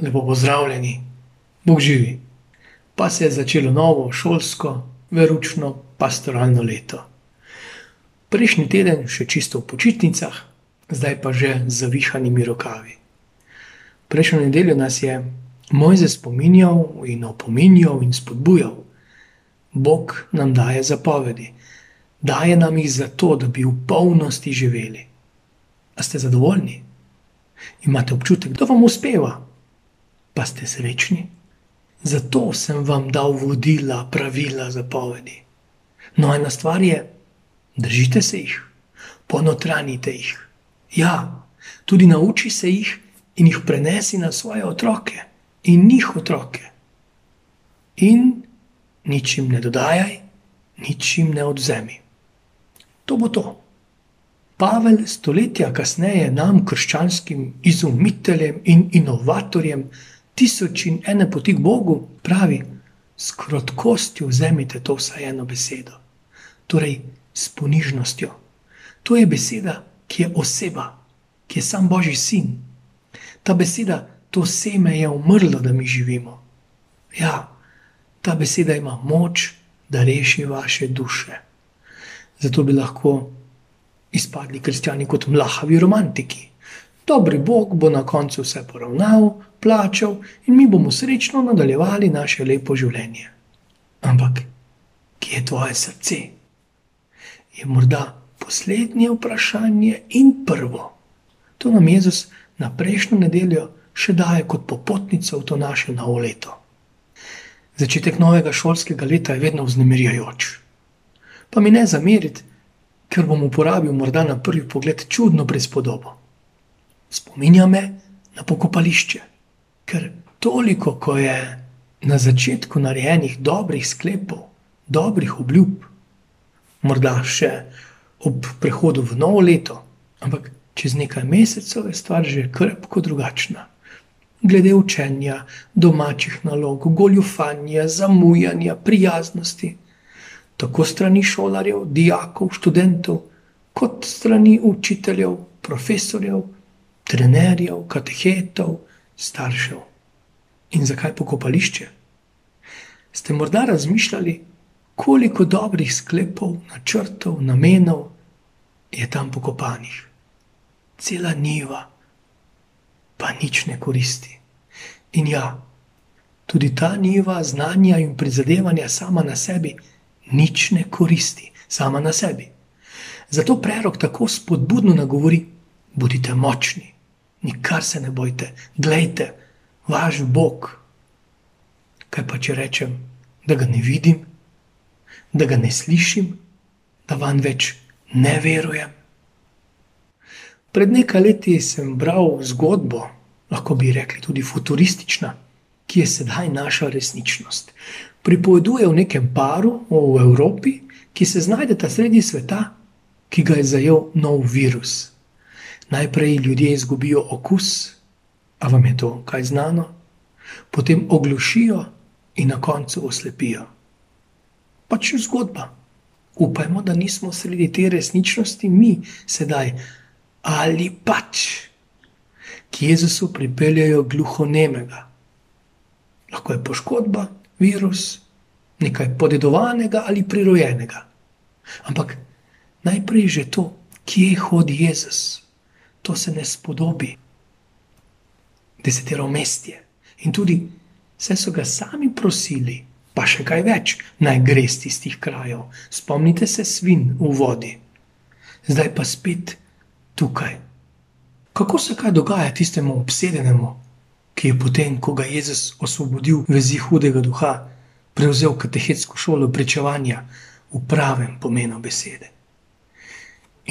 Lepo pozdravljeni, Bog živi. Pa se je začelo novo šolsko, veručno, pastoralno leto. Prejšnji teden še čisto v počitnicah, zdaj pa že z zavihanimi rokavi. Prejšnjo nedeljo nas je Mojze spominjal in opominjal in spodbujal. Bog nam daje zapovedi, daje nam jih zato, da bi v polnosti živeli. A ste zadovoljni? Imate občutek, da vam uspeva? Pa ste srečni. Zato sem vam dal vodila, pravila, zapovedi. No, ena stvar je, držite se jih, ponotranite jih. Ja, tudi nauči se jih in jih prenesi na svoje otroke in njih otroke. In ničim ne dodajaj, ničim ne odzemi. To bo to. Pavel stoletja kasneje nam, krščanskim izumiteljem in inovatorjem, tisoč in ene poti k Bogu, pravi, s krotkostjo vzemite to vsaj eno besedo, torej s ponižnostjo. To je beseda, ki je oseba, ki je sam Božji sin. Ta beseda, to seme je umrlo, da mi živimo. Ja, ta beseda ima moč, da reši vaše duše. Zato bi lahko izpadli kristijani kot mlahavi romantiki. Dobri Bog bo na koncu vse poravnal, plačal in mi bomo srečno nadaljevali naše lepo življenje. Ampak, kje je tvoje srce? Je morda poslednje vprašanje in prvo. To nam Jezus na prejšnjo nedeljo še daje kot popotnico v to naše novo leto. Začetek novega šolskega leta je vedno vznemirjajoč. Pa mi ne zameriti, ker bom uporabil morda na prvi pogled čudno prispodobo. Spominja me na pokopališče ker toliko, ko je na začetku narejenih dobrih sklepov, dobrih obljub, morda še ob prehodu v novo leto, ampak čez nekaj mesecev je stvar že krpko drugačna. Glede učenja, domačih nalog, goljufanja, zamujanja, prijaznosti, tako strani šolarjev, dijakov, študentov, kot strani učiteljev, profesorjev, trenerjev, katehetov, staršev. In zakaj pokopališče? Ste morda razmišljali, koliko dobrih sklepov, načrtov, namenov je tam pokopanih? Cela niva, pa nič ne koristi. In ja, tudi ta niva znanja in prizadevanja sama na sebi nič ne koristi, sama na sebi. Zato prerok tako spodbudno nagovori: bodite močni, nikar se ne bojte, gledajte, vaš Bog. Kaj pa če rečem, da ga ne vidim, da ga ne slišim, da vam več ne verujem? Pred nekaj leti sem bral zgodbo, lahko bi rekli tudi futuristična, ki je sedaj naša resničnost. Pripoveduje o nekem paru v Evropi, ki se znajdeta sredi sveta, ki ga je zajel nov virus. Najprej ljudje izgubijo okus, a vam je to kaj znano, potem oglušijo in na koncu oslepijo. Pač je zgodba. Upajmo, da nismo sredi te resničnosti mi sedaj ali pač, ki Jezusu pripeljajo gluhonemega. Lahko je poškodba, virus, nekaj podedovanega ali prirojenega. Ampak najprej že to, kje hodi Jezus to se ne spodobi. Desetero mestje. In tudi vse so ga sami prosili, pa še kaj več, naj gre iz tistih krajev. Spomnite se svin v vodi. Zdaj pa spet tukaj. Kako se kaj dogaja tistemu obsedenemu, ki je potem, ko ga je Jezus osvobodil vezi hudega duha, prevzel katehetsko šolo pričevanja v pravem pomenu besede.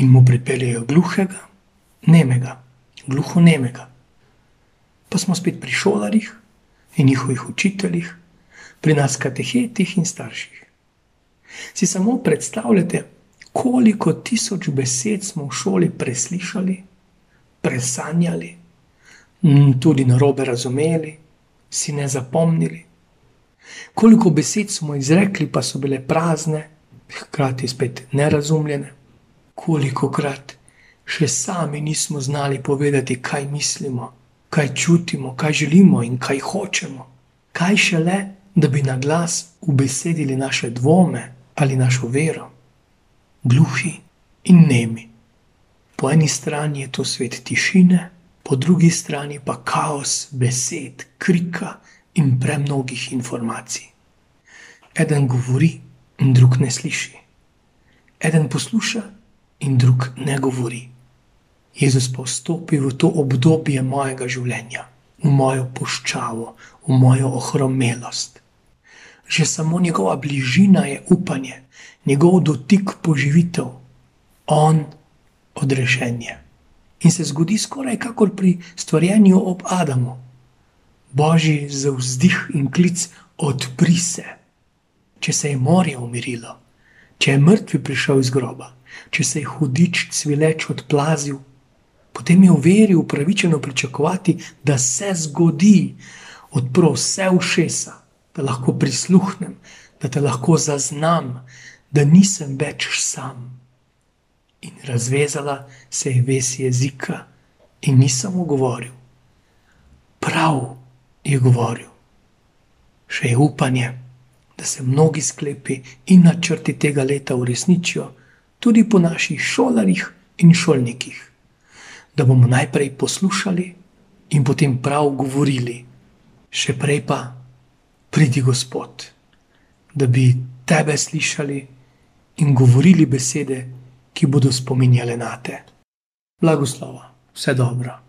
In mu pripeljejo gluhega, nemega, gluho nemega. Pa smo spet pri šolarjih in njihovih učiteljih, pri nas katehetih in starših. Si samo predstavljate, koliko tisoč besed smo v šoli preslišali, presanjali, tudi na robe razumeli, si ne zapomnili. Koliko besed smo izrekli, pa so bile prazne, hkrati spet nerazumljene, koliko krat še sami nismo znali povedati, kaj mislimo, kaj čutimo, kaj želimo in kaj hočemo. Kaj šele, da bi na glas ubesedili naše dvome ali našo vero. Gluhi in nemi. Po eni strani je to svet tišine, po drugi strani pa kaos besed, krika in premnogih informacij. Eden govori, in drug ne sliši. Eden posluša, in drug ne govori. Jezus pa vstopi v to obdobje mojega življenja, v mojo puščavo, v mojo ohromelost. Že samo njegova bližina je upanje, njegov dotik poživitev, on odrešenje. In se zgodi skoraj kakor pri stvarjenju ob Adamu. Božji zavzdih in klic odpri se. Če se je morje umirilo, če je mrtvi prišel iz groba, če se je hudič cvileč odplazil, potem je v veri upravičeno pričakovati, da se zgodi, odpro vse ušesa, da lahko prisluhnem, da te lahko zaznam, da nisem več sam. In razvezala se je ves jezika in nisem govoril. Prav je govoril. Še je upanje, da se mnogi sklepi in načrti tega leta uresničijo tudi po naših šolarjih in šolnikih. Da bomo najprej poslušali in potem prav govorili, še prej pa pridi Gospod, da bi tebe slišali in govorili besede, ki bodo spominjale na te. Blagoslova, vse dobro.